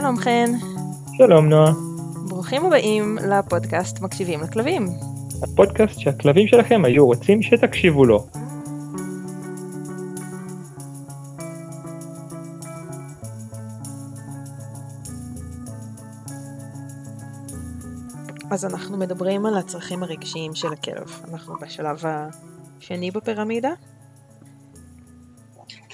שלום חן. שלום נועה. ברוכים הבאים לפודקאסט מקשיבים לכלבים. הפודקאסט שהכלבים שלכם היו רוצים שתקשיבו לו. אז אנחנו מדברים על הצרכים הרגשיים של הכלב. אנחנו בשלב השני בפירמידה.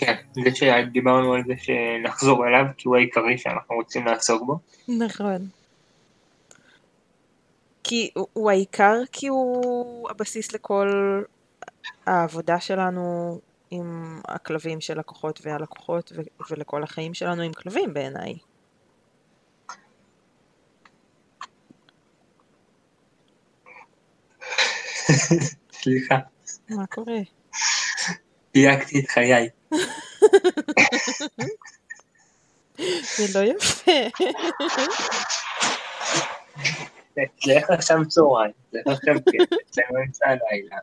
כן, זה שדיברנו על זה שנחזור אליו, כי הוא העיקרי שאנחנו רוצים לעסוק בו. נכון. כי הוא העיקר, כי הוא הבסיס לכל העבודה שלנו עם הכלבים של לקוחות והלקוחות, ולכל החיים שלנו עם כלבים בעיניי. סליחה. מה קורה? דייקתי את חיי. זה לא יפה. זה איך עכשיו צהריים, זה איך עכשיו כן, זה אמצע הלילה.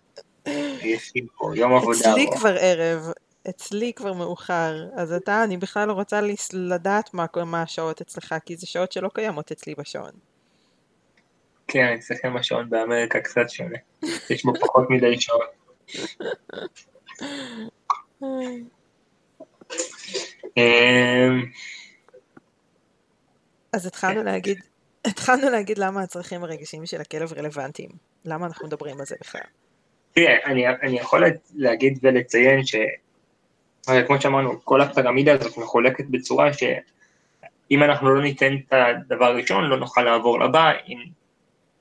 יש לי פה יום עבודה. אצלי כבר ערב, אצלי כבר מאוחר, אז אתה, אני בכלל לא רוצה לדעת מה השעות אצלך, כי זה שעות שלא קיימות אצלי בשעון. כן, אצלכם השעון באמריקה קצת שונה. יש בו פחות מדי שעות. אמ, אז התחלנו להגיד, התחלנו להגיד למה הצרכים הרגישים של הכלב רלוונטיים. למה אנחנו מדברים על זה בכלל? תראה, אני, אני יכול להגיד ולציין ש... כמו שאמרנו, כל הפירמידה הזאת מחולקת בצורה שאם אנחנו לא ניתן את הדבר הראשון, לא נוכל לעבור לבא, אם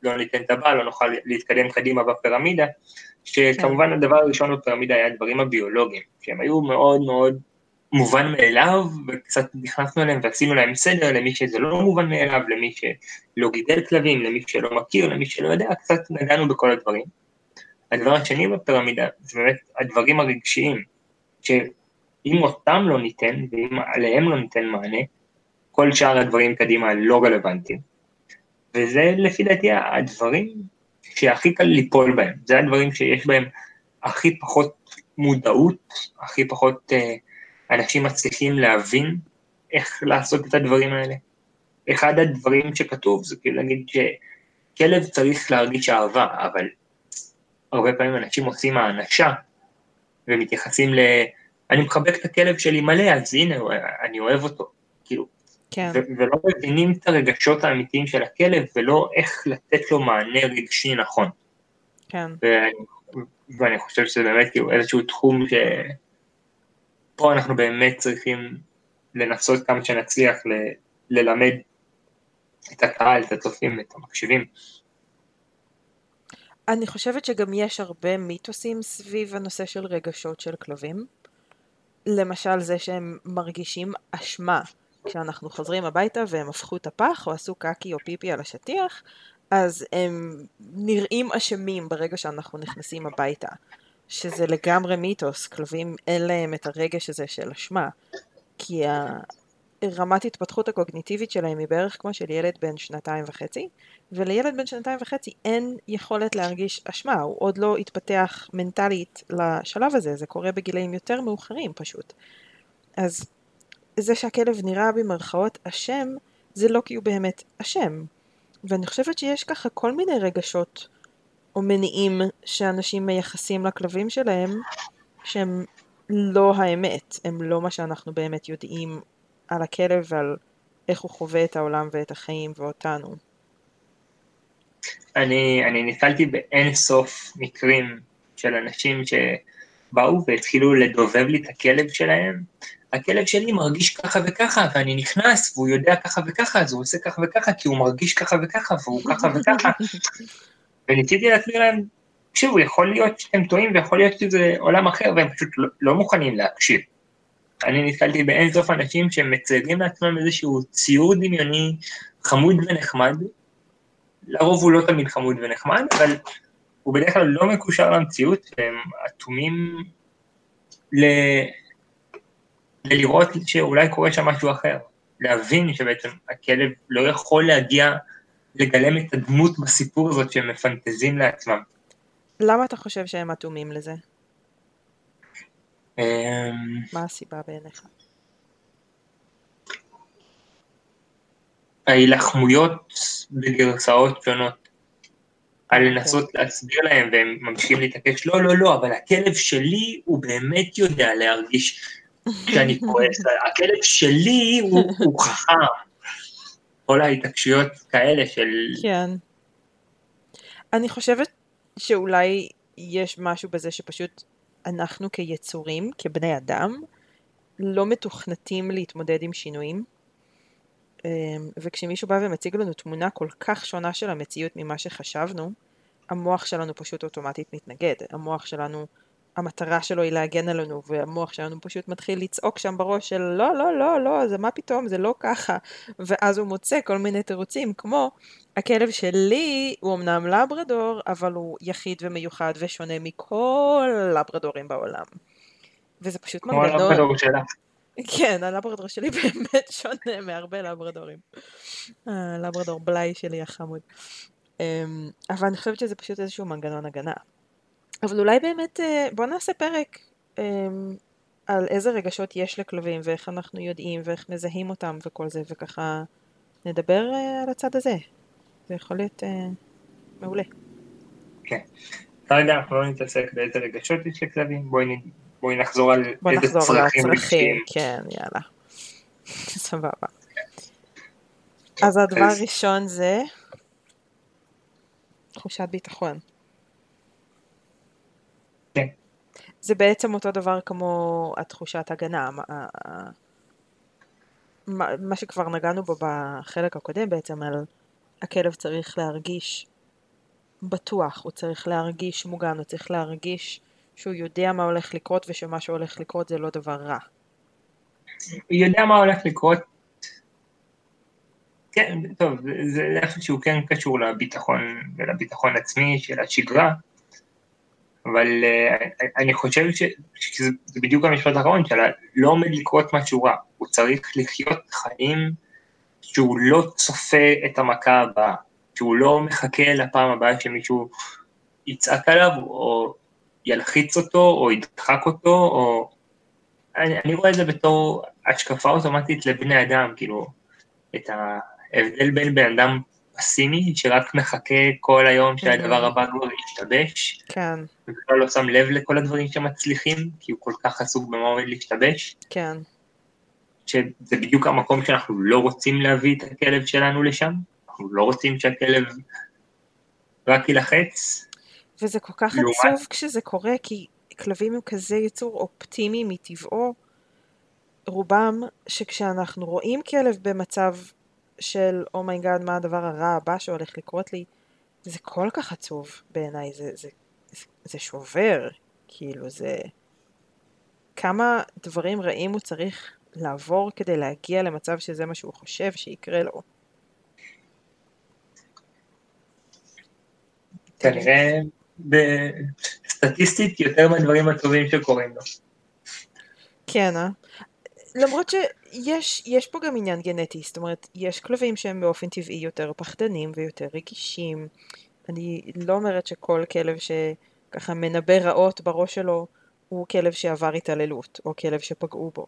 לא ניתן את הבא, לא נוכל להתקדם קדימה בפירמידה, שכמובן כן. הדבר הראשון בפירמידה היה הדברים הביולוגיים, שהם היו מאוד מאוד מובן מאליו, וקצת נכנסנו אליהם ועשינו להם סדר למי שזה לא מובן מאליו, למי שלא גידל כלבים, למי שלא מכיר, למי שלא יודע, קצת נגענו בכל הדברים. הדבר השני בפירמידה זה באמת הדברים הרגשיים, שאם אותם לא ניתן, ואם עליהם לא ניתן מענה, כל שאר הדברים קדימה לא רלוונטיים. וזה לפי דעתי הדברים שהכי קל ליפול בהם, זה הדברים שיש בהם הכי פחות מודעות, הכי פחות אה, אנשים מצליחים להבין איך לעשות את הדברים האלה. אחד הדברים שכתוב זה כאילו להגיד שכלב צריך להרגיש אהבה, אבל הרבה פעמים אנשים עושים האנשה ומתייחסים ל... אני מחבק את הכלב שלי מלא, אז הנה, אני אוהב אותו. כאילו, כן. ולא מבינים את הרגשות האמיתיים של הכלב, ולא איך לתת לו מענה רגשי נכון. כן. ו- ואני חושב שזה באמת כאילו איזשהו תחום שפה אנחנו באמת צריכים לנסות כמה שנצליח ל- ללמד את הקהל, את הצופים, את המקשיבים. אני חושבת שגם יש הרבה מיתוסים סביב הנושא של רגשות של כלבים. למשל זה שהם מרגישים אשמה כשאנחנו חוזרים הביתה והם הפכו את הפח או עשו קקי או פיפי על השטיח, אז הם נראים אשמים ברגע שאנחנו נכנסים הביתה. שזה לגמרי מיתוס, כלבים אין להם את הרגש הזה של אשמה. כי רמת התפתחות הקוגניטיבית שלהם היא בערך כמו של ילד בן שנתיים וחצי, ולילד בן שנתיים וחצי אין יכולת להרגיש אשמה, הוא עוד לא התפתח מנטלית לשלב הזה, זה קורה בגילאים יותר מאוחרים פשוט. אז זה שהכלב נראה במרכאות אשם, זה לא כי הוא באמת אשם. ואני חושבת שיש ככה כל מיני רגשות או מניעים שאנשים מייחסים לכלבים שלהם, שהם לא האמת, הם לא מה שאנחנו באמת יודעים על הכלב ועל איך הוא חווה את העולם ואת החיים ואותנו. אני, אני נתקלתי באין סוף מקרים של אנשים שבאו והתחילו לדובב לי את הכלב שלהם, הכלב שלי מרגיש ככה וככה, ואני נכנס, והוא יודע ככה וככה, אז הוא עושה ככה וככה, כי הוא מרגיש ככה וככה, והוא ככה וככה. וניסיתי להסביר להם, תקשיבו, יכול להיות שאתם טועים, ויכול להיות שזה עולם אחר, והם פשוט לא, לא מוכנים להקשיב. אני נתקלתי באין סוף אנשים שמציירים לעצמם איזשהו ציור דמיוני חמוד ונחמד, לרוב הוא לא תמיד חמוד ונחמד, אבל הוא בדרך כלל לא מקושר למציאות, והם אטומים ל... לראות שאולי קורה שם משהו אחר, להבין שבעצם הכלב לא יכול להגיע לגלם את הדמות בסיפור הזאת שהם מפנטזים לעצמם. למה אתה חושב שהם אטומים לזה? אמ, מה הסיבה בעיניך? ההילחמויות בגרסאות שונות. על לנסות להסביר להם והם ממשיכים להתעקש, לא, לא, לא, אבל הכלב שלי הוא באמת יודע להרגיש שאני כועס, הכלב שלי הוא, הוא חכם. כל ההתעקשויות כאלה של... כן. אני חושבת שאולי יש משהו בזה שפשוט אנחנו כיצורים, כבני אדם, לא מתוכנתים להתמודד עם שינויים. אמ, וכשמישהו בא ומציג לנו תמונה כל כך שונה של המציאות ממה שחשבנו, המוח שלנו פשוט אוטומטית מתנגד. המוח שלנו, המטרה שלו היא להגן עלינו, והמוח שלנו פשוט מתחיל לצעוק שם בראש של לא, לא, לא, לא, זה מה פתאום, זה לא ככה. ואז הוא מוצא כל מיני תירוצים, כמו הכלב שלי הוא אמנם לברדור, אבל הוא יחיד ומיוחד ושונה מכל לברדורים בעולם. וזה פשוט מנגנון... כמו הלברדור שלה. כן, הלברדור שלי באמת שונה מהרבה לברדורים. הלברדור בלאי שלי החמוד. אמ, אבל אני חושבת שזה פשוט איזשהו מנגנון הגנה. אבל אולי באמת אה, בוא נעשה פרק אמ, על איזה רגשות יש לכלבים ואיך אנחנו יודעים ואיך מזהים אותם וכל זה וככה נדבר אה, על הצד הזה. זה יכול להיות אה, מעולה. כן. כרגע אנחנו לא נתעסק באיזה רגשות יש לכלבים, בואי, בואי נחזור על בואי איזה נחזור צרכים לצרכים, כן, יאללה. סבבה. אז הדבר הראשון זה תחושת ביטחון. כן. זה בעצם אותו דבר כמו התחושת הגנה, מה- ה- מה שכבר נגענו בו בחלק הקודם בעצם, על הכלב צריך להרגיש בטוח, הוא צריך להרגיש מוגן, הוא צריך להרגיש שהוא יודע מה הולך לקרות ושמה שהולך לקרות זה לא דבר רע. הוא יודע מה הולך לקרות. כן, טוב, זה- איפשהו כן קשור לביטחון ולביטחון עצמי של השגרה, אבל uh, אני חושב שזה זה בדיוק המשפט האחרון שלה, לא עומד לקרות משהו רע, הוא צריך לחיות חיים שהוא לא צופה את המכה הבאה, שהוא לא מחכה לפעם הבאה שמישהו יצעק עליו, או ילחיץ אותו, או ידחק אותו, או... אני, אני רואה את זה בתור השקפה אוטומטית לבני אדם, כאילו, את ההבדל בין בן אדם פסימי, שרק מחכה כל היום שהדבר הבא כבר ישתבש, כן, ובכלל לא שם לב לכל הדברים שמצליחים, כי הוא כל כך עסוק במה עומד להשתבש, כן, שזה בדיוק המקום שאנחנו לא רוצים להביא את הכלב שלנו לשם, אנחנו לא רוצים שהכלב רק יילחץ, וזה כל כך לעומת- עצוב כשזה קורה, כי כלבים הם כזה יצור אופטימי מטבעו, רובם, שכשאנחנו רואים כלב במצב של oh my god, מה הדבר הרע הבא שהולך לקרות לי, זה כל כך עצוב בעיניי, זה, זה, זה, זה שובר, כאילו זה... כמה דברים רעים הוא צריך לעבור כדי להגיע למצב שזה מה שהוא חושב שיקרה לו. כנראה סטטיסטית יותר מהדברים הטובים שקורים לו. כן, אה? למרות שיש יש פה גם עניין גנטי, זאת אומרת, יש כלבים שהם באופן טבעי יותר פחדנים ויותר רגישים. אני לא אומרת שכל כלב שככה מנבא רעות בראש שלו הוא כלב שעבר התעללות, או כלב שפגעו בו.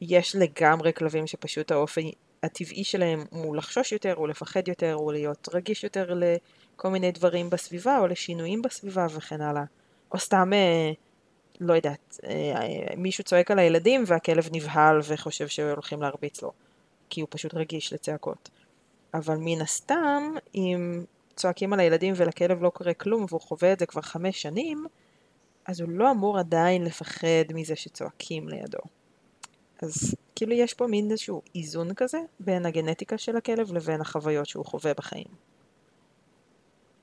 יש לגמרי כלבים שפשוט האופן הטבעי שלהם הוא לחשוש יותר, הוא לפחד יותר, הוא להיות רגיש יותר לכל מיני דברים בסביבה, או לשינויים בסביבה וכן הלאה. או סתם אה, לא יודעת, אה, מישהו צועק על הילדים והכלב נבהל וחושב שהולכים להרביץ לו, כי הוא פשוט רגיש לצעקות. אבל מן הסתם, אם צועקים על הילדים ולכלב לא קורה כלום והוא חווה את זה כבר חמש שנים, אז הוא לא אמור עדיין לפחד מזה שצועקים לידו. אז כאילו יש פה מין איזשהו איזון כזה בין הגנטיקה של הכלב לבין החוויות שהוא חווה בחיים.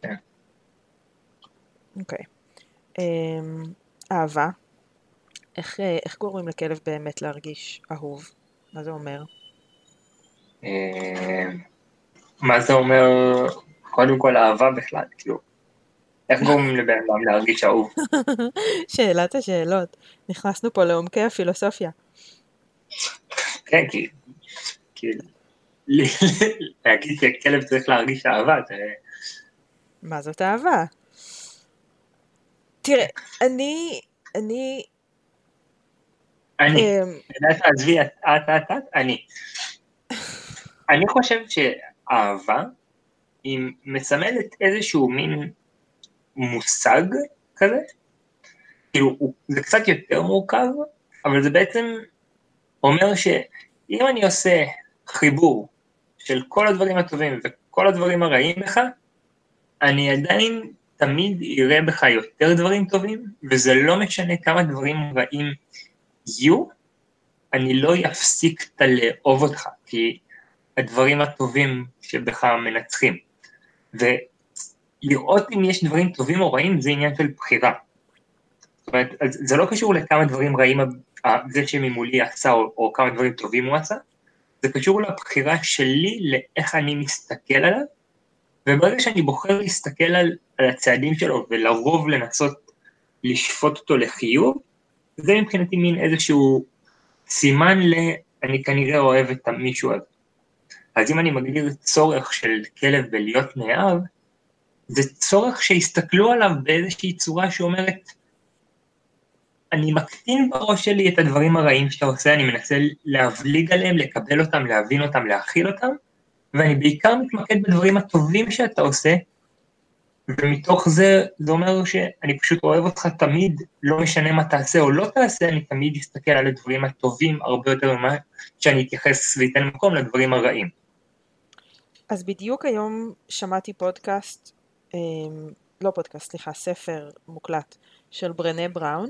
כן. אוקיי. אמ, אהבה. איך, אה, איך גורמים לכלב באמת להרגיש אהוב? מה זה אומר? אה, מה זה אומר, קודם כל אהבה בכלל, כאילו, איך גורמים לבן אדם להרגיש אהוב? שאלת השאלות. נכנסנו פה לעומקי הפילוסופיה. כן, כי, כאילו, להגיד שכלב צריך להרגיש אהבה, זה... מה זאת אהבה? תראה, אני, אני, אני, אמ, יודעת, עזבי, את, את, את, את, אני. אני חושב שאהבה היא מסמלת איזשהו מין מושג כזה, כאילו זה קצת יותר מורכב, אבל זה בעצם אומר שאם אני עושה חיבור של כל הדברים הטובים וכל הדברים הרעים בך, אני עדיין תמיד אראה בך יותר דברים טובים, וזה לא משנה כמה דברים רעים יהיו, אני לא אפסיק את לאהוב אותך, כי הדברים הטובים שבך מנצחים. ולראות אם יש דברים טובים או רעים זה עניין של בחירה. זאת אומרת, זה לא קשור לכמה דברים רעים זה שממולי עשה או, או כמה דברים טובים הוא עשה, זה קשור לבחירה שלי לאיך אני מסתכל עליו, וברגע שאני בוחר להסתכל על, על הצעדים שלו ולרוב לנסות לשפוט אותו לחיוב, זה מבחינתי מין איזשהו סימן ל... אני כנראה אוהב את המישהו הזה. אז אם אני מגדיר צורך של כלב בלהיות נאהב, זה צורך שיסתכלו עליו באיזושהי צורה שאומרת, אני מקטין בראש שלי את הדברים הרעים שאתה עושה, אני מנסה להבליג עליהם, לקבל אותם, להבין אותם, להכיל אותם, ואני בעיקר מתמקד בדברים הטובים שאתה עושה, ומתוך זה, זה אומר שאני פשוט אוהב אותך תמיד, לא משנה מה תעשה או לא תעשה, אני תמיד אסתכל על הדברים הטובים הרבה יותר ממה שאני אתייחס ואתן מקום לדברים הרעים. אז בדיוק היום שמעתי פודקאסט, אה, לא פודקאסט, סליחה, ספר מוקלט של ברנה בראון,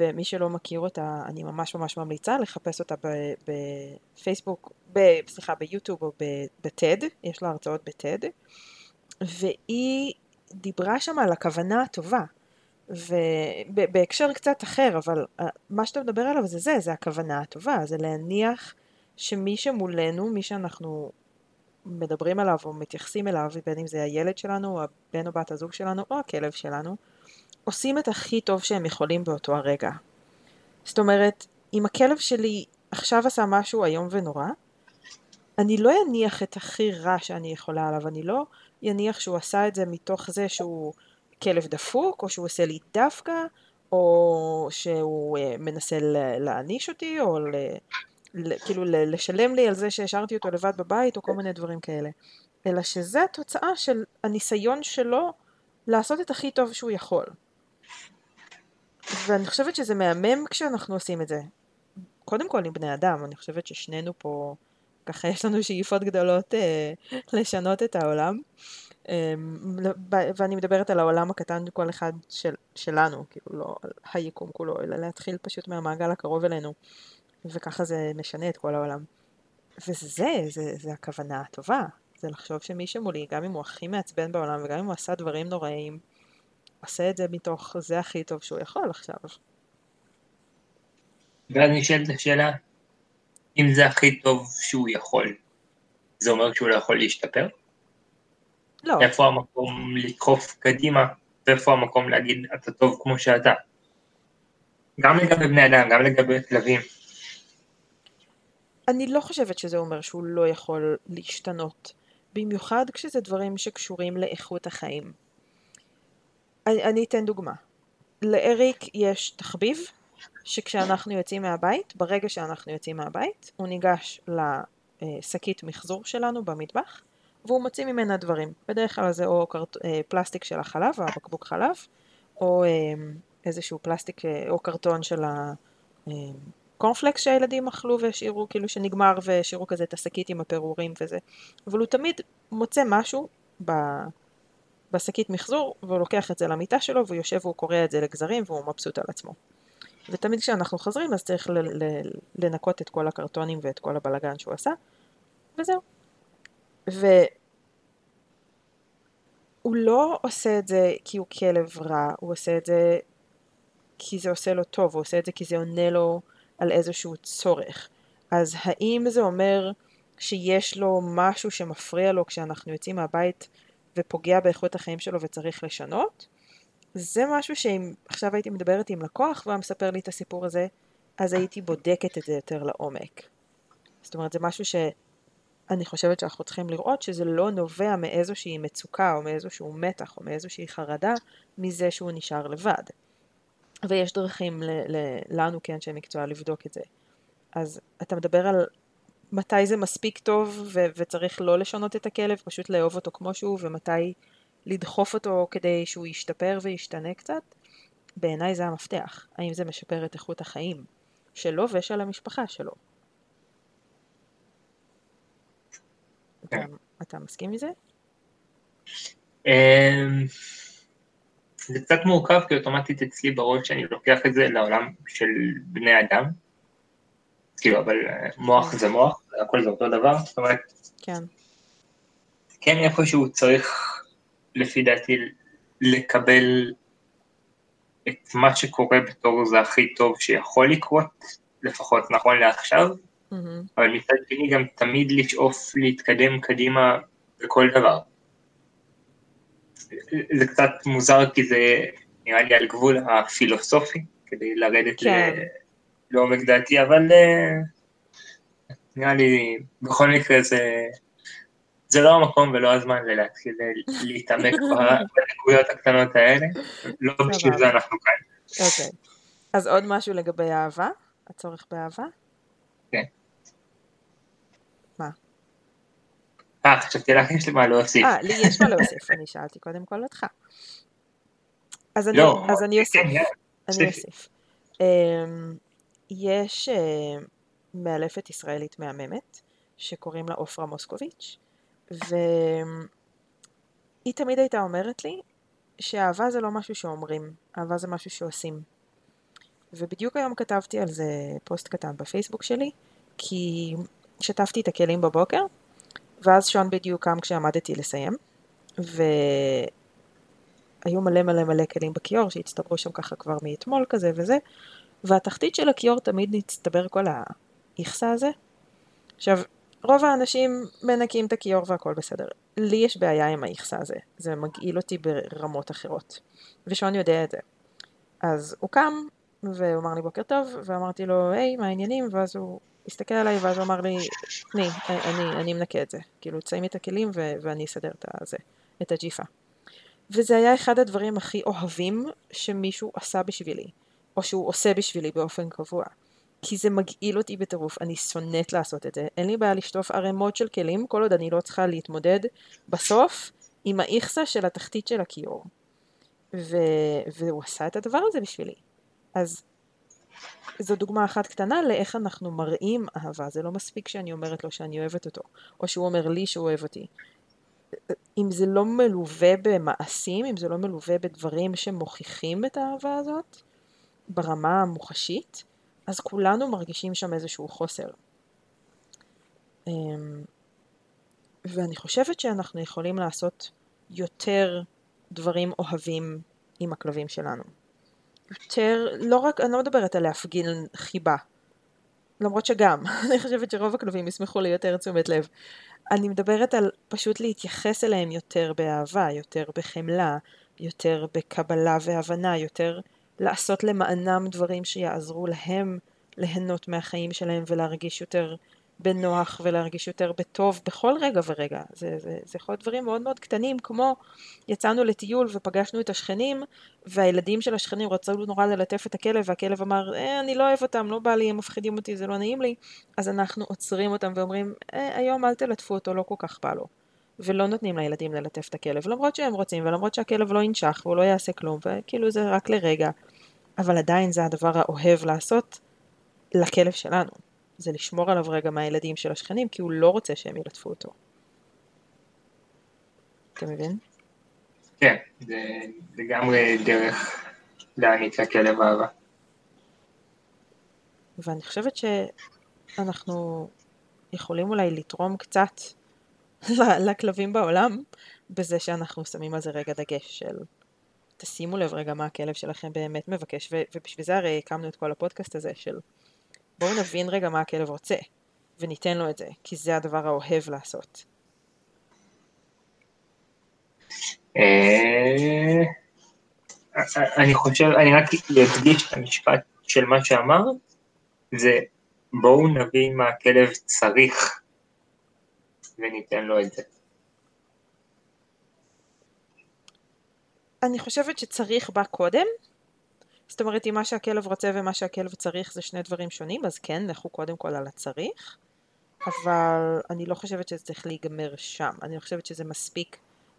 ומי שלא מכיר אותה, אני ממש ממש ממליצה לחפש אותה בפייסבוק, ב, סליחה, ביוטיוב או בטד, יש לה הרצאות בטד, והיא דיברה שם על הכוונה הטובה, ובהקשר קצת אחר, אבל אה, מה שאתה מדבר עליו זה זה, זה הכוונה הטובה, זה להניח שמי שמולנו, מי שאנחנו מדברים עליו או מתייחסים אליו, בין אם זה הילד שלנו, או הבן או בת הזוג שלנו, או הכלב שלנו, עושים את הכי טוב שהם יכולים באותו הרגע. זאת אומרת, אם הכלב שלי עכשיו עשה משהו איום ונורא, אני לא אניח את הכי רע שאני יכולה עליו, אני לא אניח שהוא עשה את זה מתוך זה שהוא כלב דפוק, או שהוא עושה לי דווקא, או שהוא uh, מנסה להעניש אותי, או ל, ל, כאילו לשלם לי על זה שהשארתי אותו לבד בבית, או כל מיני דברים כאלה. אלא שזה התוצאה של הניסיון שלו לעשות את הכי טוב שהוא יכול. ואני חושבת שזה מהמם כשאנחנו עושים את זה. קודם כל עם בני אדם, אני חושבת ששנינו פה, ככה יש לנו שאיפות גדולות אה, לשנות את העולם. אה, ואני מדברת על העולם הקטן כל אחד של, שלנו, כאילו לא על היקום כולו, אלא להתחיל פשוט מהמעגל הקרוב אלינו. וככה זה משנה את כל העולם. וזה זה, זה, זה הכוונה הטובה. זה לחשוב שמי שמולי, גם אם הוא הכי מעצבן בעולם וגם אם הוא עשה דברים נוראים, עושה את זה מתוך זה הכי טוב שהוא יכול עכשיו. ואז נשאלת השאלה, אם זה הכי טוב שהוא יכול, זה אומר שהוא לא יכול להשתפר? לא. איפה המקום לדחוף קדימה, ואיפה המקום להגיד אתה טוב כמו שאתה? גם לגבי בני אדם, גם לגבי כלבים. אני לא חושבת שזה אומר שהוא לא יכול להשתנות, במיוחד כשזה דברים שקשורים לאיכות החיים. אני, אני אתן דוגמה. לאריק יש תחביב שכשאנחנו יוצאים מהבית, ברגע שאנחנו יוצאים מהבית, הוא ניגש לשקית מחזור שלנו במטבח, והוא מוציא ממנה דברים. בדרך כלל זה או קרט... אה, פלסטיק של החלב, הבקבוק חלב, או אה, איזשהו פלסטיק אה, או קרטון של הקורנפלקס שהילדים אכלו והשאירו, כאילו שנגמר והשאירו כזה את השקית עם הפירורים וזה. אבל הוא תמיד מוצא משהו. בשקית מחזור, והוא לוקח את זה למיטה שלו, והוא יושב והוא קורע את זה לגזרים, והוא מבסוט על עצמו. ותמיד כשאנחנו חוזרים, אז צריך לנקות את כל הקרטונים ואת כל הבלגן שהוא עשה, וזהו. והוא לא עושה את זה כי הוא כלב רע, הוא עושה את זה כי זה עושה לו טוב, הוא עושה את זה כי זה עונה לו על איזשהו צורך. אז האם זה אומר שיש לו משהו שמפריע לו כשאנחנו יוצאים מהבית ופוגע באיכות החיים שלו וצריך לשנות. זה משהו שאם עכשיו הייתי מדברת עם לקוח והוא מספר לי את הסיפור הזה, אז הייתי בודקת את זה יותר לעומק. זאת אומרת, זה משהו שאני חושבת שאנחנו צריכים לראות שזה לא נובע מאיזושהי מצוקה או מאיזשהו מתח או מאיזושהי חרדה מזה שהוא נשאר לבד. ויש דרכים ל- ל- לנו כאנשי מקצוע לבדוק את זה. אז אתה מדבר על מתי זה מספיק טוב ו- וצריך לא לשנות את הכלב, פשוט לאהוב אותו כמו שהוא, ומתי לדחוף אותו כדי שהוא ישתפר וישתנה קצת, בעיניי זה המפתח. האם זה משפר את איכות החיים שלו ושל המשפחה שלו. אתה, כן. אתה מסכים עם זה? אמ, זה קצת מורכב, כי אוטומטית אצלי בראש שאני לוקח את זה לעולם של בני אדם. כאילו, אבל אה, מוח זה מוח, הכל זה אותו דבר, זאת אומרת, כן. כן איפשהו צריך, לפי דעתי, לקבל את מה שקורה בתור זה הכי טוב שיכול לקרות, לפחות נכון לעכשיו. אבל מצד שני גם תמיד לשאוף להתקדם קדימה בכל דבר. זה קצת מוזר כי זה נראה לי על גבול הפילוסופי, כדי לרדת כן. ל- לעומק דעתי, אבל אה, נראה לי בכל מקרה זה, זה לא המקום ולא הזמן להתחיל להתעמק ב- בנקודות הקטנות האלה, לא בשביל. זה אנחנו כאן. אוקיי. אז עוד משהו לגבי אהבה? הצורך באהבה? אה, חשבתי לך יש לי מה להוסיף. אה, לי יש מה להוסיף, אני שאלתי קודם כל אותך. אז אני, לא, אז אני אוסיף. כן, יאללה, אני. אוסיף. יש אה, מאלפת ישראלית מהממת, שקוראים לה עופרה מוסקוביץ', והיא תמיד הייתה אומרת לי שאהבה זה לא משהו שאומרים, אהבה זה משהו שעושים. ובדיוק היום כתבתי על זה פוסט קטן בפייסבוק שלי, כי שטפתי את הכלים בבוקר, ואז שון בדיוק קם כשעמדתי לסיים, והיו מלא מלא מלא כלים בכיור שהצטברו שם ככה כבר מאתמול כזה וזה, והתחתית של הכיור תמיד נצטבר כל האיכסה הזה. עכשיו, רוב האנשים מנקים את הכיור והכל בסדר. לי יש בעיה עם האיכסה הזה, זה מגעיל אותי ברמות אחרות, ושון יודע את זה. אז הוא קם, והוא אמר לי בוקר טוב, ואמרתי לו, היי, מה העניינים? ואז הוא הסתכל עליי, ואז הוא אמר לי, תני, אני, אני מנקה את זה. כאילו, תסיימי את הכלים ו- ואני אסדר את הזה, את הג'יפה. וזה היה אחד הדברים הכי אוהבים שמישהו עשה בשבילי, או שהוא עושה בשבילי באופן קבוע. כי זה מגעיל אותי בטירוף, אני שונאת לעשות את זה. אין לי בעיה לשטוף ערימות של כלים, כל עוד אני לא צריכה להתמודד בסוף עם האיכסה של התחתית של הכיור. ו... והוא עשה את הדבר הזה בשבילי. אז זו דוגמה אחת קטנה לאיך אנחנו מראים אהבה. זה לא מספיק שאני אומרת לו שאני אוהבת אותו, או שהוא אומר לי שהוא אוהב אותי. אם זה לא מלווה במעשים, אם זה לא מלווה בדברים שמוכיחים את האהבה הזאת, ברמה המוחשית, אז כולנו מרגישים שם איזשהו חוסר. אמ, ואני חושבת שאנחנו יכולים לעשות יותר דברים אוהבים עם הכלבים שלנו. יותר, לא רק, אני לא מדברת על להפגין חיבה, למרות שגם, אני חושבת שרוב הכלבים ישמחו ליותר תשומת לב. אני מדברת על פשוט להתייחס אליהם יותר באהבה, יותר בחמלה, יותר בקבלה והבנה, יותר לעשות למענם דברים שיעזרו להם ליהנות מהחיים שלהם ולהרגיש יותר בנוח ולהרגיש יותר בטוב בכל רגע ורגע. זה, זה, זה יכול להיות דברים מאוד מאוד קטנים, כמו יצאנו לטיול ופגשנו את השכנים, והילדים של השכנים רצו נורא ללטף את הכלב, והכלב אמר, אה, אני לא אוהב אותם, לא בא לי, הם מפחידים אותי, זה לא נעים לי. אז אנחנו עוצרים אותם ואומרים, אה, היום אל תלטפו אותו, לא כל כך בא לו. ולא נותנים לילדים ללטף את הכלב, למרות שהם רוצים, ולמרות שהכלב לא ינשך והוא לא יעשה כלום, וכאילו זה רק לרגע. אבל עדיין זה הדבר האוהב לעשות לכלב שלנו. זה לשמור עליו רגע מהילדים של השכנים, כי הוא לא רוצה שהם ילטפו אותו. אתה מבין? כן, זה לגמרי דרך להעניק לכלב אהבה. ואני חושבת שאנחנו יכולים אולי לתרום קצת לכלבים בעולם, בזה שאנחנו שמים על זה רגע דגש של תשימו לב רגע מה הכלב שלכם באמת מבקש, ו- ובשביל זה הרי הקמנו את כל הפודקאסט הזה של בואו נבין רגע מה הכלב רוצה, וניתן לו את זה, כי זה הדבר האוהב לעשות. אה, אני חושב, אני רק אדגיש את המשפט של מה שאמרת, זה בואו נבין מה הכלב צריך וניתן לו את זה. אני חושבת שצריך בא קודם, זאת אומרת אם מה שהכלב רוצה ומה שהכלב צריך זה שני דברים שונים, אז כן, לכו קודם כל על הצריך, אבל אני לא חושבת שזה צריך להיגמר שם. אני חושבת שזה מספיק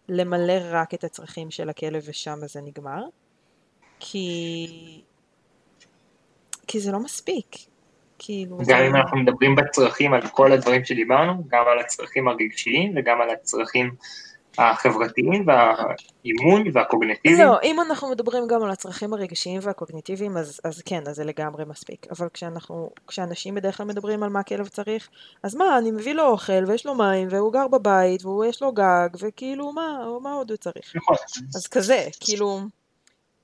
למלא רק את הצרכים של הכלב ושם זה נגמר. כי... כי זה לא מספיק. כאילו... גם זה... אם אנחנו מדברים בצרכים על כל הדברים שדיברנו, גם על הצרכים הרגשיים וגם על הצרכים החברתיים והאימון והקוגנטיביים. לא, אם אנחנו מדברים גם על הצרכים הרגשיים והקוגניטיביים, אז, אז כן, אז זה לגמרי מספיק. אבל כשאנחנו, כשאנשים בדרך כלל מדברים על מה הכלב צריך, אז מה, אני מביא לו אוכל, ויש לו מים, והוא גר בבית, ויש לו גג, וכאילו, מה, מה עוד הוא צריך? נכון. אז כזה, כאילו...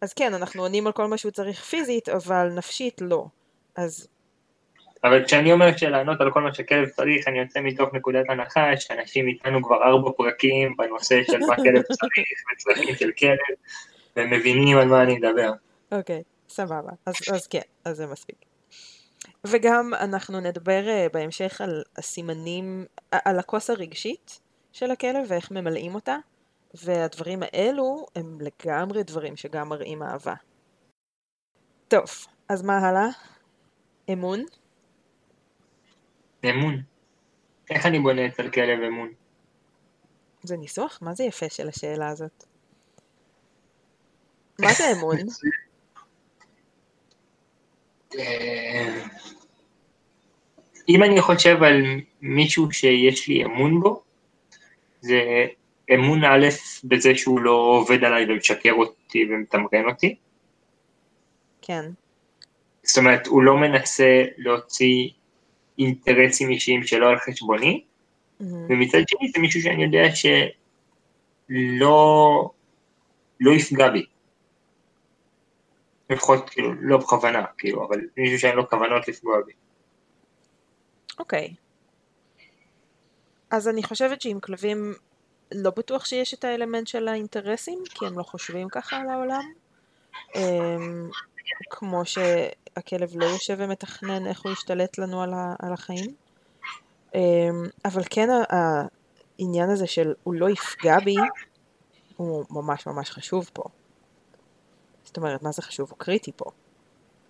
אז כן, אנחנו עונים על כל מה שהוא צריך פיזית, אבל נפשית לא. אז אבל כשאני אומר שלענות על כל מה שכלב צריך, אני יוצא מתוך נקודת הנחה שאנשים איתנו כבר ארבע פרקים בנושא של מה כלב צריך וצרכים של כלב, והם מבינים על מה אני מדבר. אוקיי, סבבה. אז, אז כן, אז זה מספיק. וגם אנחנו נדבר אה, בהמשך על הסימנים, על הכוס הרגשית של הכלב ואיך ממלאים אותה, והדברים האלו הם לגמרי דברים שגם מראים אהבה. טוב, אז מה הלאה? אמון? אמון. איך אני בונה אצל כלב אמון? זה ניסוח? מה זה יפה של השאלה הזאת? מה זה אמון? אה, אם אני חושב על מישהו שיש לי אמון בו, זה אמון א' בזה שהוא לא עובד עליי ומשקר אותי ומתמרן אותי. כן. זאת אומרת, הוא לא מנסה להוציא אינטרסים אישיים שלו על חשבוני, מהמם. ומצד שני זה מישהו שאני יודע שלא לא יפגע בי. לפחות כאילו לא בכוונה, כאילו, אבל מישהו שאין לו כוונות לפגוע בי. אוקיי. אז אני חושבת שעם כלבים לא בטוח שיש את האלמנט של האינטרסים, כי הם לא חושבים ככה על העולם. כמו שהכלב לא יושב ומתכנן איך הוא ישתלט לנו על, ה, על החיים. אמ, אבל כן העניין הזה של הוא לא יפגע בי, הוא ממש ממש חשוב פה. זאת אומרת, מה זה חשוב? הוא קריטי פה.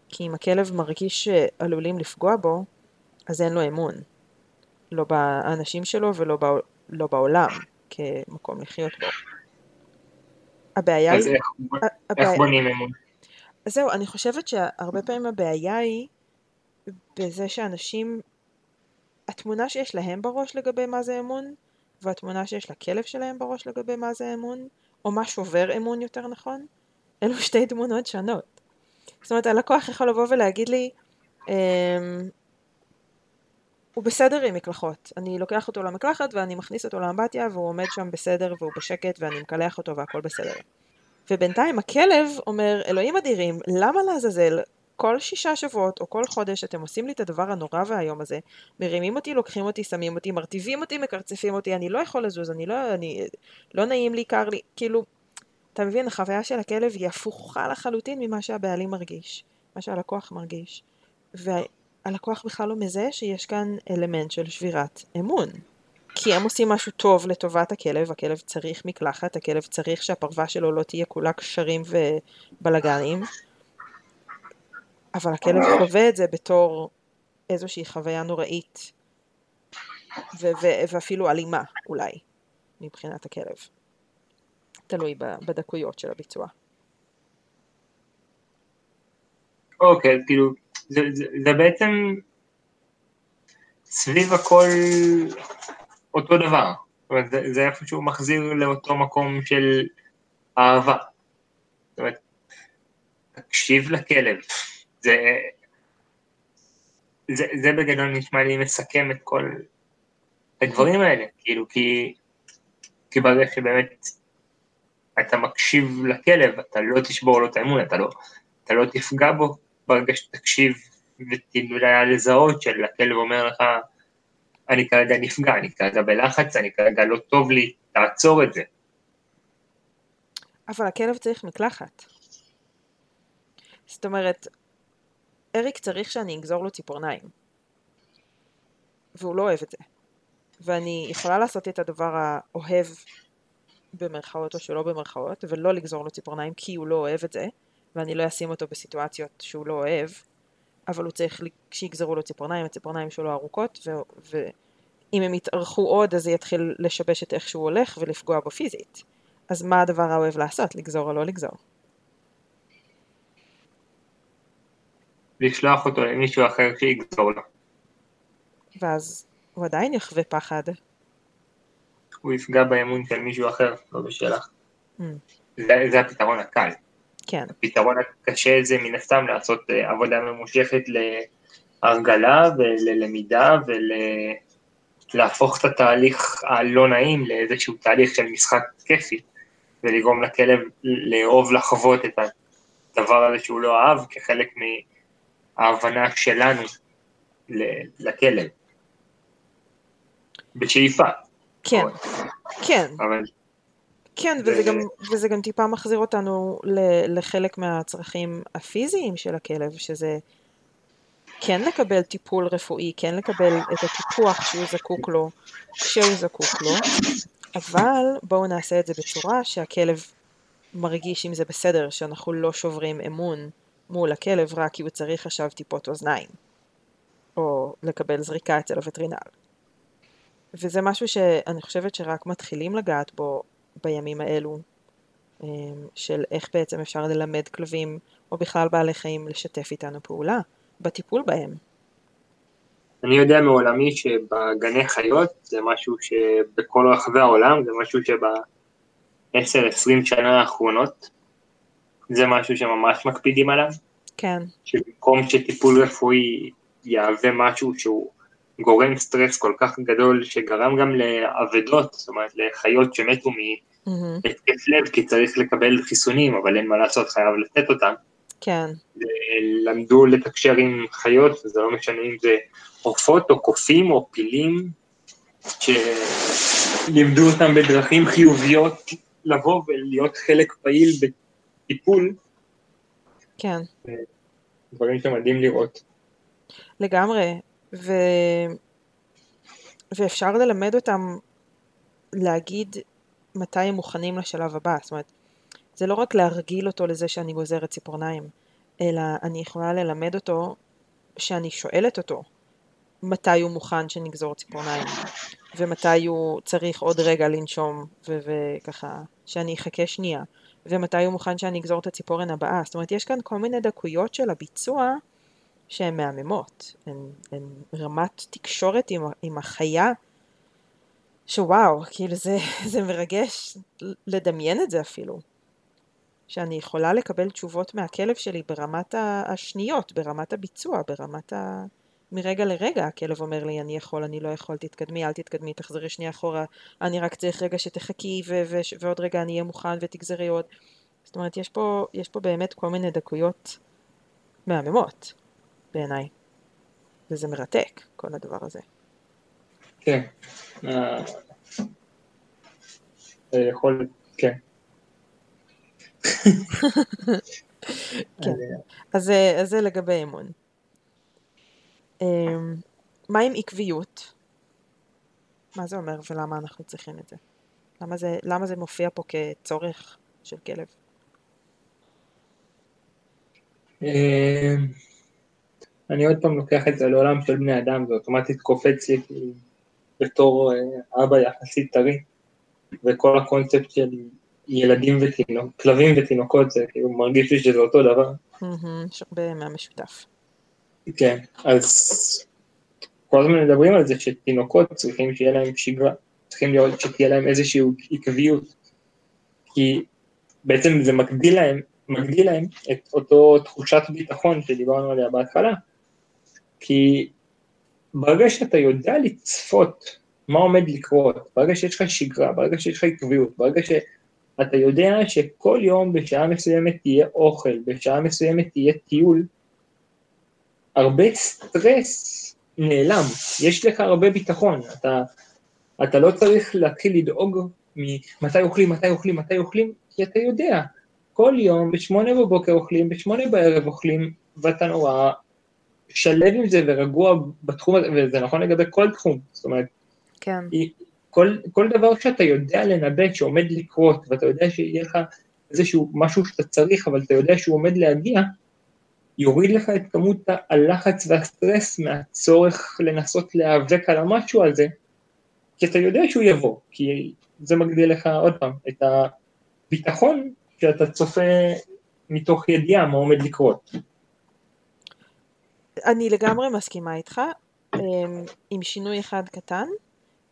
כי אם הכלב מרגיש שעלולים לפגוע בו, אז אין לו אמון. לא באנשים שלו ולא בע... לא בעולם כמקום לחיות בו. הבעיה אז היא... איך, ה- איך. בונים אמון? זהו, אני חושבת שהרבה פעמים הבעיה היא בזה שאנשים, התמונה שיש להם בראש לגבי מה זה אמון, והתמונה שיש לכלב שלהם בראש לגבי מה זה אמון, או מה שובר אמון יותר נכון, אלו שתי תמונות שונות. זאת אומרת, הלקוח יכול לבוא ולהגיד לי, אמ, הוא בסדר עם מקלחות. אני לוקח אותו למקלחת ואני מכניס אותו לאמבטיה והוא עומד שם בסדר והוא בשקט ואני מקלח אותו והכל בסדר. ובינתיים הכלב אומר, אלוהים אדירים, למה לעזאזל כל שישה שבועות או כל חודש אתם עושים לי את הדבר הנורא והאיום הזה, מרימים אותי, לוקחים אותי, שמים אותי, מרטיבים אותי, מקרצפים אותי, אני לא יכול לזוז, אני לא, אני, לא נעים לי, קר לי, כאילו, אתה מבין, החוויה של הכלב היא הפוכה לחלוטין ממה שהבעלים מרגיש, מה שהלקוח מרגיש. והלקוח בכלל לא מזהה שיש כאן אלמנט של שבירת אמון. כי הם עושים משהו טוב לטובת הכלב, הכלב צריך מקלחת, הכלב צריך שהפרווה שלו לא תהיה כולה קשרים ובלאגנים, אבל הכלב חווה את זה בתור איזושהי חוויה נוראית, ו- ו- ואפילו אלימה אולי, מבחינת הכלב. תלוי בדקויות של הביצוע. אוקיי, אז כאילו, זה, זה, זה בעצם סביב הכל אותו דבר. זאת אומרת, זה, זה איפשהו מחזיר לאותו מקום של אהבה. זאת אומרת, תקשיב לכלב. זה, זה, זה בגדול נשמע לי מסכם את כל הדברים האלה, כאילו, כי, כי ברגע שבאמת אתה מקשיב לכלב, אתה לא תשבור לו את האמון, אתה לא, אתה לא תפגע בו ברגע שתקשיב ותדע לזהות של הכלב אומר לך, אני כרגע נפגע, אני כרגע בלחץ, אני כרגע לא טוב לי, תעצור את זה. אבל הכלב צריך מקלחת. זאת אומרת, אריק צריך שאני אגזור לו ציפורניים. והוא לא אוהב את זה. ואני יכולה לעשות את הדבר האוהב במרכאות או שלא במרכאות, ולא לגזור לו ציפורניים כי הוא לא אוהב את זה, ואני לא אשים אותו בסיטואציות שהוא לא אוהב, אבל הוא צריך שיגזרו לו ציפורניים, הציפורניים שלו ארוכות, ו- אם הם יתארכו עוד אז זה יתחיל לשבש את איך שהוא הולך ולפגוע בו פיזית. אז מה הדבר האוהב לעשות, לגזור או לא לגזור? לשלוח אותו למישהו אחר שיגזור לו. ואז הוא עדיין יחווה פחד. הוא יפגע באמון של מישהו אחר, לא בשלך. Mm. זה, זה הפתרון הקל. כן, הפתרון הקשה זה מן הסתם לעשות אה, עבודה ממושכת להרגלה וללמידה ולהפוך את התהליך הלא נעים לאיזשהו תהליך של משחק כיפי ולגרום לכלב לאהוב לחוות את הדבר הזה שהוא לא אהב כחלק מההבנה שלנו לכלב. בשאיפה. כן, כן, אבל כן, זה- וזה גם, וזה גם טיפה מחזיר אותנו לחלק מהצרכים הפיזיים של הכלב, שזה כן לקבל טיפול רפואי, כן לקבל את הטיפוח שהוא זקוק לו, כשהוא זקוק לו, אבל בואו נעשה את זה בצורה שהכלב מרגיש אם זה בסדר, שאנחנו לא שוברים אמון מול הכלב רק כי הוא צריך עכשיו טיפות אוזניים, או לקבל זריקה אצל הווטרינר. וזה משהו שאני חושבת שרק מתחילים לגעת בו בימים האלו, אמ, של איך בעצם אפשר ללמד כלבים, או בכלל בעלי חיים, לשתף איתנו פעולה, בטיפול בהם. אני יודע מעולמי שבגני חיות זה משהו שבכל רחבי העולם, זה משהו שב-10-20 שנה האחרונות, זה משהו שממש מקפידים עליו, כן, שבמקום שטיפול רפואי יהווה משהו שהוא גורם סטרס כל כך גדול, שגרם גם לאבדות, זאת אומרת לחיות שמתו מהתקף לב, כי צריך לקבל חיסונים, אבל אין מה לעשות, חייב לתת אותם. כן, למדו לתקשר עם חיות, וזה לא משנה אם זה עופות או קופים או פילים, שלימדו אותם בדרכים חיוביות לבוא ולהיות חלק פעיל בטיפול, כן, דברים שמדהים לראות. לגמרי, ו... ואפשר ללמד אותם להגיד מתי הם מוכנים לשלב הבא, זאת אומרת, זה לא רק להרגיל אותו לזה שאני גוזרת ציפורניים, אלא אני יכולה ללמד אותו שאני שואלת אותו מתי הוא מוכן שנגזור ציפורניים, ומתי הוא צריך עוד רגע לנשום, ו- וככה, שאני אחכה שנייה, ומתי הוא מוכן שאני אגזור את הציפורן הבאה. זאת אומרת, יש כאן כל מיני דקויות של הביצוע שהן מהממות. הן, הן רמת תקשורת עם, עם החיה, שוואו, כאילו זה, זה מרגש לדמיין את זה אפילו. שאני יכולה לקבל תשובות מהכלב שלי ברמת השניות, ברמת הביצוע, ברמת ה... מרגע לרגע הכלב אומר לי, אני יכול, אני לא יכול, תתקדמי, אל תתקדמי, תחזרי שנייה אחורה, אני רק צריך רגע שתחכי, ו- ו- ועוד רגע אני אהיה מוכן ותגזרי עוד. זאת אומרת, יש פה, יש פה באמת כל מיני דקויות מהממות, בעיניי. וזה מרתק, כל הדבר הזה. כן. אה, יכול, כן. כן. אז, זה- אז זה לגבי אמון. אמ, מה עם עקביות? מה זה אומר ולמה אנחנו צריכים את זה? למה זה, למה זה מופיע פה כצורך של כלב? אני עוד פעם לוקח את זה לעולם של בני אדם, זה אוטומטית קופץ לי בתור אה, אבא יחסית טרי, וכל הקונספט של ילדים ותינוק, כלבים ותינוקות, זה כאילו מרגיש לי שזה אותו דבר. יש הרבה מהמשותף. כן, אז כל הזמן מדברים על זה שתינוקות צריכים שיהיה להם שגרה, צריכים להיות, שתהיה להם איזושהי עקביות, כי בעצם זה מגדיל להם, מגדיל להם את אותו תחושת ביטחון שדיברנו עליה בהתחלה, כי ברגע שאתה יודע לצפות מה עומד לקרות, ברגע שיש לך שגרה, ברגע שיש לך עקביות, ברגע שאתה יודע שכל יום בשעה מסוימת תהיה אוכל, בשעה מסוימת תהיה טיול, הרבה סטרס נעלם, יש לך הרבה ביטחון, אתה, אתה לא צריך להתחיל לדאוג ממתי אוכלים, מתי אוכלים, מתי אוכלים, כי אתה יודע, כל יום בשמונה בבוקר אוכלים, בשמונה בערב אוכלים, ואתה נורא שלב עם זה ורגוע בתחום הזה, וזה נכון לגבי כל תחום, זאת אומרת, כן, כל, כל דבר שאתה יודע לנבא שעומד לקרות, ואתה יודע שיהיה לך איזשהו משהו שאתה צריך, אבל אתה יודע שהוא עומד להגיע, יוריד לך את כמות הלחץ והסטרס מהצורך לנסות להיאבק על המשהו הזה, כי אתה יודע שהוא יבוא, כי זה מגדיל לך עוד פעם את הביטחון שאתה צופה מתוך ידיעה מה עומד לקרות. אני לגמרי מסכימה איתך, אמ, עם שינוי אחד קטן,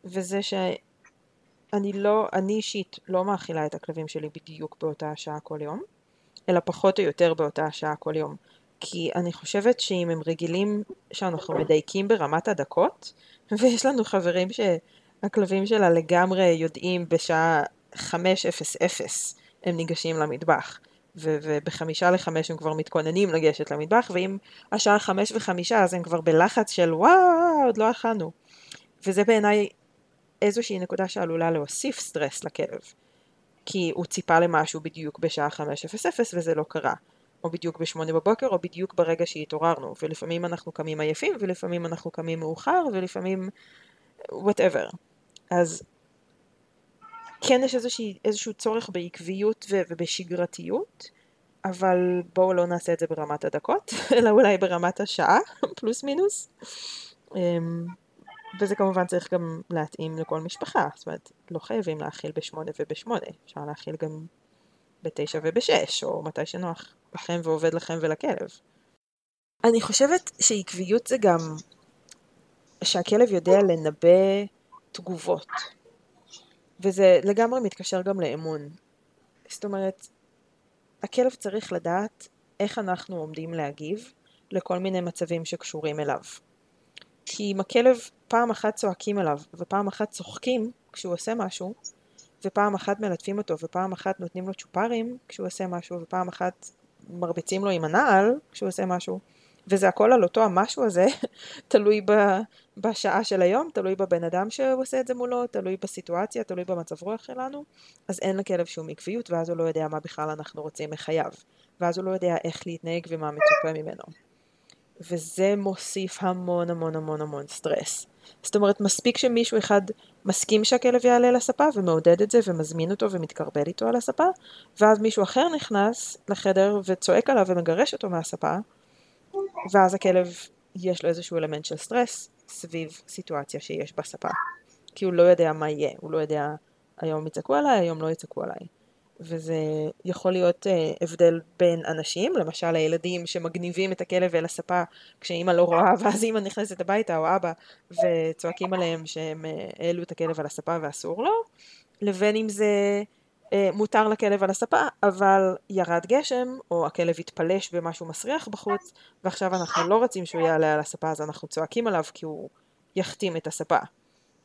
וזה שאני לא, אני אישית לא מאכילה את הכלבים שלי בדיוק באותה השעה כל יום, אלא פחות או יותר באותה השעה כל יום. כי אני חושבת שאם הם רגילים שאנחנו מדייקים ברמת הדקות, ויש לנו חברים שהכלבים שלה לגמרי יודעים בשעה 5:00 הם ניגשים למטבח. ו- ובחמישה לחמש הם כבר מתכוננים לגשת למטבח, ואם השעה חמש וחמישה אז הם כבר בלחץ של וואו, עוד לא אכלנו. וזה בעיניי איזושהי נקודה שעלולה להוסיף סטרס לכלב. כי הוא ציפה למשהו בדיוק בשעה חמש אפס אפס וזה לא קרה. או בדיוק בשמונה בבוקר, או בדיוק ברגע שהתעוררנו. ולפעמים אנחנו קמים עייפים, ולפעמים אנחנו קמים מאוחר, ולפעמים... whatever. אז כן יש איזושהי, איזשהו צורך בעקביות ובשגרתיות, אבל בואו לא נעשה את זה ברמת הדקות, אלא אולי ברמת השעה, פלוס מינוס. אמ, וזה כמובן צריך גם להתאים לכל משפחה, זאת אומרת, לא חייבים להאכיל בשמונה ובשמונה, אפשר להאכיל גם בתשע ובשש, או מתי שנוח לכם ועובד לכם ולכלב. אני חושבת שעקביות זה גם שהכלב יודע לנבא תגובות. וזה לגמרי מתקשר גם לאמון. זאת אומרת, הכלב צריך לדעת איך אנחנו עומדים להגיב לכל מיני מצבים שקשורים אליו. כי אם הכלב פעם אחת צועקים אליו ופעם אחת צוחקים כשהוא עושה משהו, ופעם אחת מלטפים אותו ופעם אחת נותנים לו צ'ופרים כשהוא עושה משהו ופעם אחת מרביצים לו עם הנעל כשהוא עושה משהו, וזה הכל על אותו המשהו הזה, תלוי ב, בשעה של היום, תלוי בבן אדם שעושה את זה מולו, תלוי בסיטואציה, תלוי במצב רוח שלנו, אז אין לכלב שום עקביות, ואז הוא לא יודע מה בכלל אנחנו רוצים מחייו, ואז הוא לא יודע איך להתנהג ומה מצופה ממנו. וזה מוסיף המון המון המון המון סטרס. זאת אומרת, מספיק שמישהו אחד מסכים שהכלב יעלה לספה ומעודד את זה ומזמין אותו ומתקרבל איתו על הספה, ואז מישהו אחר נכנס לחדר וצועק עליו ומגרש אותו מהספה, ואז הכלב יש לו איזשהו אלמנט של סטרס סביב סיטואציה שיש בספה. כי הוא לא יודע מה יהיה, הוא לא יודע היום יצעקו עליי, היום לא יצעקו עליי. וזה יכול להיות uh, הבדל בין אנשים, למשל הילדים שמגניבים את הכלב אל הספה כשאימא לא רואה, ואז אימא נכנסת הביתה או אבא וצועקים עליהם שהם uh, העלו את הכלב על הספה ואסור לו, לבין אם זה אה, מותר לכלב על הספה, אבל ירד גשם, או הכלב התפלש במשהו מסריח בחוץ, ועכשיו אנחנו לא רוצים שהוא יעלה על הספה, אז אנחנו צועקים עליו כי הוא יחתים את הספה.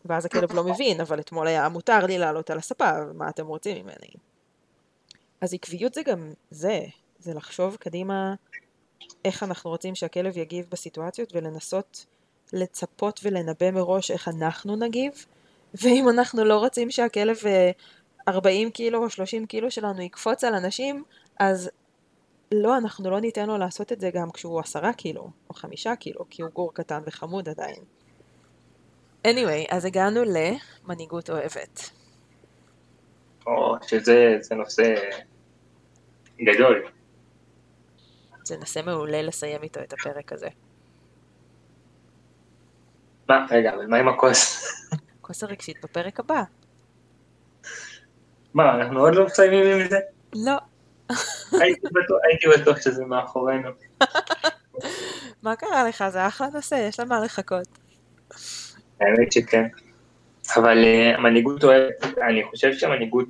ואז הכלב לא מבין, אבל אתמול היה מותר לי לעלות על הספה, מה אתם רוצים ממני? אז עקביות זה גם זה, זה לחשוב קדימה איך אנחנו רוצים שהכלב יגיב בסיטואציות ולנסות לצפות ולנבא מראש איך אנחנו נגיב, ואם אנחנו לא רוצים שהכלב אה, 40 קילו או 30 קילו שלנו יקפוץ על אנשים, אז לא, אנחנו לא ניתן לו לעשות את זה גם כשהוא 10 קילו או 5 קילו, כי הוא גור קטן וחמוד עדיין. anyway, אז הגענו למנהיגות אוהבת. או, שזה נושא גדול. זה נושא מעולה לסיים איתו את הפרק הזה. מה, רגע, אבל מה עם הכוס? כוס הרגשית בפרק הבא. מה, אנחנו עוד לא מסיימים עם זה? לא. הייתי בטוח, שזה מאחורינו. מה קרה לך? זה אחלה נושא, יש למה לחכות. האמת שכן. אבל uh, מנהיגות אוהבת, אני חושב שמנהיגות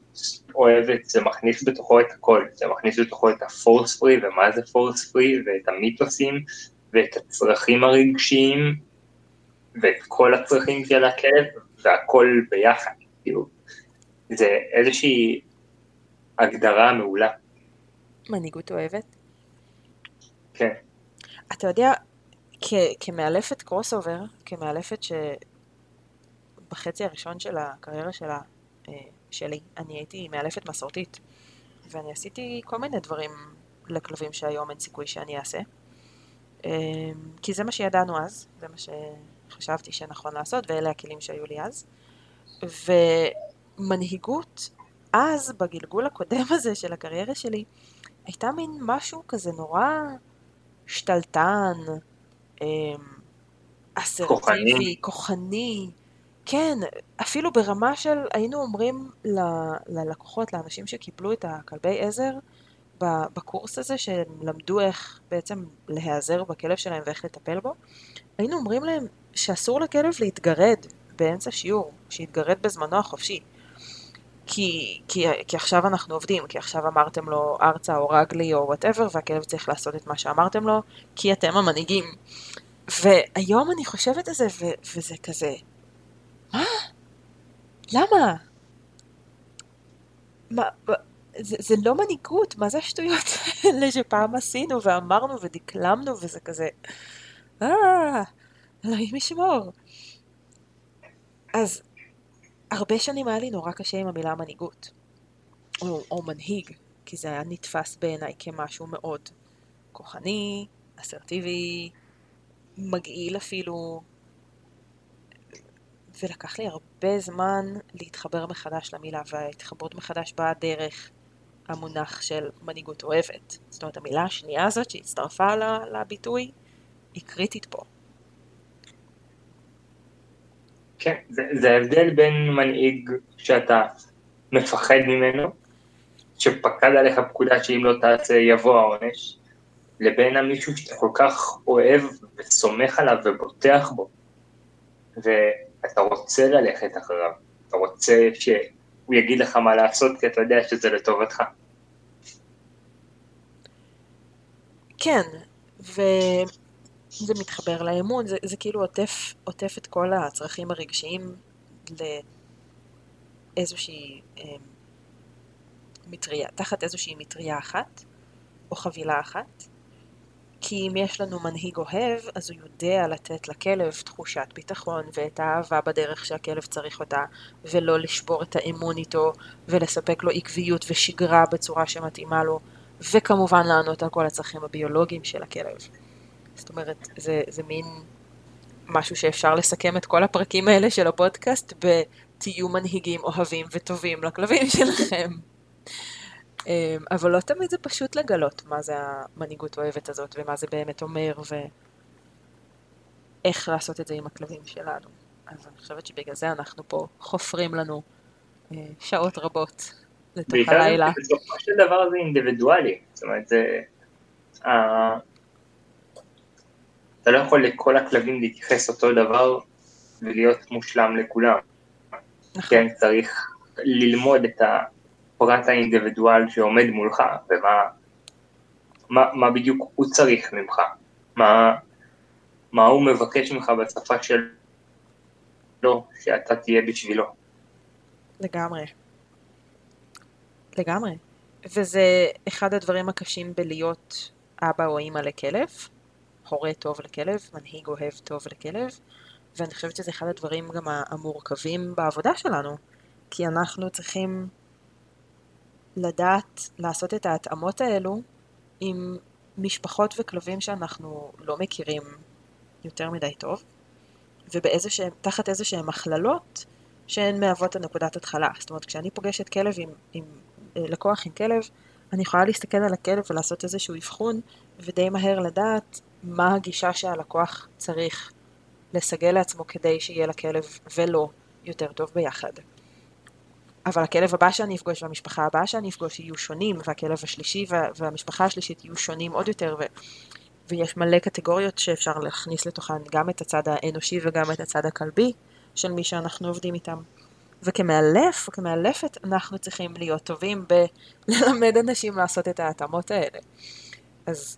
אוהבת זה מכניס בתוכו את הכל, זה מכניס בתוכו את הפורס פרי ומה זה פורס פרי ואת המיתוסים ואת הצרכים הרגשיים ואת כל הצרכים של הכלב והכל ביחד, כאילו זה איזושהי הגדרה מעולה. מנהיגות אוהבת? כן. אתה יודע, כ- כמאלפת קרוס אובר, כמאלפת שבחצי הראשון של הקריירה שלה, אה, שלי, אני הייתי מאלפת מסורתית, ואני עשיתי כל מיני דברים לכלבים שהיום אין סיכוי שאני אעשה. אה, כי זה מה שידענו אז, זה מה שחשבתי שנכון לעשות, ואלה הכלים שהיו לי אז. ו... מנהיגות, אז בגלגול הקודם הזה של הקריירה שלי, הייתה מין משהו כזה נורא שתלטן, אמ, אסרטיבי, כוחני, כן, אפילו ברמה של היינו אומרים ל- ללקוחות, לאנשים שקיבלו את הכלבי עזר בקורס הזה, שהם למדו איך בעצם להיעזר בכלב שלהם ואיך לטפל בו, היינו אומרים להם שאסור לכלב להתגרד באמצע שיעור, שיתגרד בזמנו החופשי. כי, כי, כי עכשיו אנחנו עובדים, כי עכשיו אמרתם לו ארצה או רגלי או וואטאבר, והכלב צריך לעשות את מה שאמרתם לו, כי אתם המנהיגים. והיום אני חושבת על זה, ו- וזה כזה, מה? למה? מה, זה, זה לא מנהיגות, מה זה השטויות האלה שפעם עשינו ואמרנו ודקלמנו וזה כזה, אה, אלוהים ישמור. אז הרבה שנים היה לי נורא קשה עם המילה מנהיגות, או, או מנהיג, כי זה היה נתפס בעיניי כמשהו מאוד כוחני, אסרטיבי, מגעיל אפילו, ולקח לי הרבה זמן להתחבר מחדש למילה, וההתחברות מחדש באה דרך המונח של מנהיגות אוהבת. זאת אומרת, המילה השנייה הזאת שהצטרפה לביטוי, היא קריטית פה. כן, זה, זה ההבדל בין מנהיג שאתה מפחד ממנו, שפקד עליך פקודה שאם לא תעשה יבוא העונש, לבין המישהו שאתה כל כך אוהב וסומך עליו ובוטח בו, ואתה רוצה ללכת אחריו, אתה רוצה שהוא יגיד לך מה לעשות, כי אתה יודע שזה לטובתך. כן, וזה מתחבר לאמון, זה, זה כאילו עוטף, עוטף את כל הצרכים הרגשיים לאיזושהי אה, מטריה, תחת איזושהי מטריה אחת, או חבילה אחת. כי אם יש לנו מנהיג אוהב, אז הוא יודע לתת לכלב תחושת ביטחון ואת האהבה בדרך שהכלב צריך אותה, ולא לשבור את האמון איתו, ולספק לו עקביות ושגרה בצורה שמתאימה לו, וכמובן לענות על כל הצרכים הביולוגיים של הכלב. זאת אומרת, זה, זה מין משהו שאפשר לסכם את כל הפרקים האלה של הפודקאסט בתהיו מנהיגים אוהבים וטובים לכלבים שלכם. אמ, אבל לא תמיד זה פשוט לגלות מה זה המנהיגות האוהבת הזאת, ומה זה באמת אומר, ואיך לעשות את זה עם הכלבים שלנו. אז אני חושבת שבגלל זה אנחנו פה חופרים לנו אה, שעות רבות לתוך בעיקר הלילה. בסופו של דבר זה אינדיבידואלי, זאת אומרת, זה... אתה לא יכול לכל הכלבים להתייחס אותו דבר ולהיות מושלם לכולם. נכון. כן, צריך ללמוד את הפרט האינדיבידואל שעומד מולך, ומה מה, מה בדיוק הוא צריך ממך, מה, מה הוא מבקש ממך בשפה שלו, שאתה תהיה בשבילו. לגמרי. לגמרי. וזה אחד הדברים הקשים בלהיות אבא או אימא לכלב, הורה טוב לכלב, מנהיג אוהב טוב לכלב, ואני חושבת שזה אחד הדברים גם המורכבים בעבודה שלנו, כי אנחנו צריכים לדעת לעשות את ההתאמות האלו עם משפחות וכלבים שאנחנו לא מכירים יותר מדי טוב, ותחת איזה שהן הכללות שהן מהוות הנקודת התחלה. זאת אומרת, כשאני פוגשת כלב עם, עם אה, לקוח עם כלב, אני יכולה להסתכל על הכלב ולעשות איזשהו אבחון, ודי מהר לדעת מה הגישה שהלקוח צריך לסגל לעצמו כדי שיהיה לכלב ולו יותר טוב ביחד. אבל הכלב הבא שאני אפגוש והמשפחה הבאה שאני אפגוש יהיו שונים, והכלב השלישי וה, והמשפחה השלישית יהיו שונים עוד יותר, ו, ויש מלא קטגוריות שאפשר להכניס לתוכן גם את הצד האנושי וגם את הצד הכלבי של מי שאנחנו עובדים איתם. וכמאלף או כמאלפת אנחנו צריכים להיות טובים בללמד אנשים לעשות את ההתאמות האלה. אז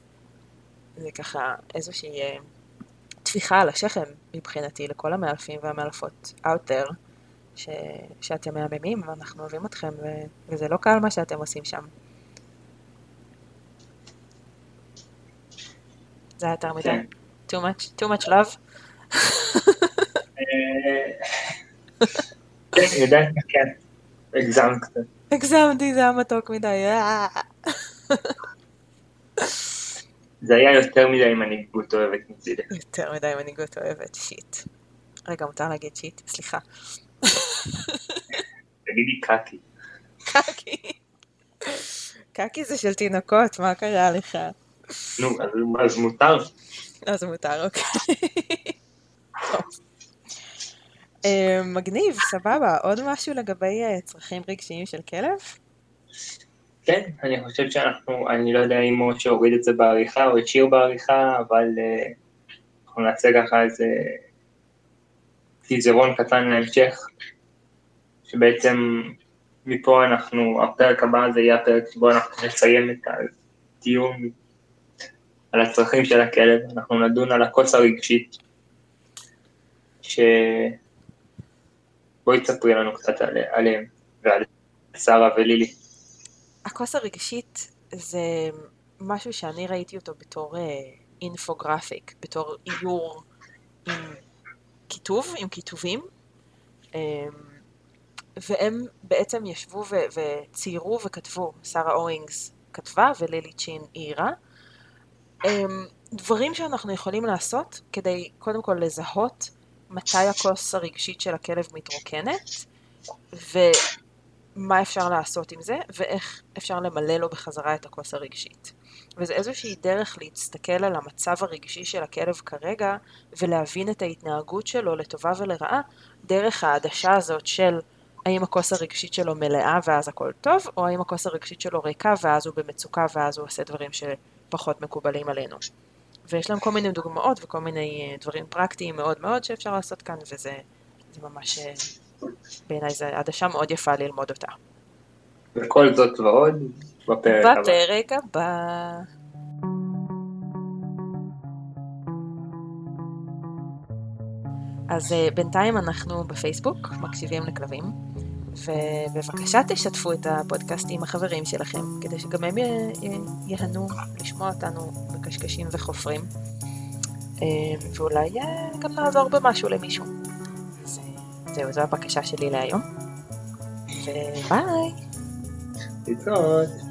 זה ככה איזושהי אה, טפיחה על השכם מבחינתי לכל המאלפים והמאלפות out there, ש... שאתם מהממים ואנחנו אוהבים אתכם ו... וזה לא קל מה שאתם עושים שם. זה היה יותר מדי. כן. too much, too much love. אה, כן, כן, הגזמת קצת. הגזמתי, זה היה מתוק מדי. זה היה יותר מדי מנהיגות אוהבת מצידי. יותר מדי מנהיגות אוהבת, שיט. רגע, מותר להגיד שיט? סליחה. תגידי קקי. קקי. קקי זה של תינוקות, מה קרה לך? נו, אז, מותר. אז מותר, אוקיי. אה, מגניב, סבבה. עוד משהו לגבי אה, צרכים רגשיים של כלב? כן, אני חושב שאנחנו, אני לא יודע אם משה הוריד את זה בעריכה או השאיר בעריכה, אבל uh, אנחנו נעשה ככה איזה טיזרון קטן להמשך, שבעצם מפה אנחנו, הפרק הבא זה יהיה הפרק שבו אנחנו נסיים את הדיון על הצרכים של הכלב, אנחנו נדון על הכוס הרגשית, ש... בואי תספרי לנו קצת על, עליהם ועל שרה ולילי. הכוס הרגשית זה משהו שאני ראיתי אותו בתור אינפוגרפיק, בתור איור עם כיתוב, עם כיתובים, והם בעצם ישבו ו- וציירו וכתבו, שרה אורינגס כתבה ולילי צ'ין העירה, דברים שאנחנו יכולים לעשות כדי קודם כל לזהות מתי הכוס הרגשית של הכלב מתרוקנת, ומה אפשר לעשות עם זה, ואיך אפשר למלא לו בחזרה את הכוס הרגשית. וזה איזושהי דרך להסתכל על המצב הרגשי של הכלב כרגע, ולהבין את ההתנהגות שלו לטובה ולרעה, דרך העדשה הזאת של האם הכוס הרגשית שלו מלאה ואז הכל טוב, או האם הכוס הרגשית שלו ריקה ואז הוא במצוקה ואז הוא עושה דברים שפחות מקובלים עלינו. ויש להם כל מיני דוגמאות וכל מיני אה, דברים פרקטיים מאוד מאוד שאפשר לעשות כאן, וזה ממש, אה, בעיניי זו עדשה מאוד יפה ללמוד אותה. וכל זאת ועוד בפרק הבא. בפרק הבא. אז אה, בינתיים אנחנו בפייסבוק, מקשיבים לכלבים, ובבקשה תשתפו את הפודקאסט עם החברים שלכם, כדי שגם הם ייהנו לשמוע אותנו מקשקשים וחופרים, אה, ואולי אה, גם נעזור במשהו למישהו. זהו, זו הבקשה שלי להיום, וביי. להתראות.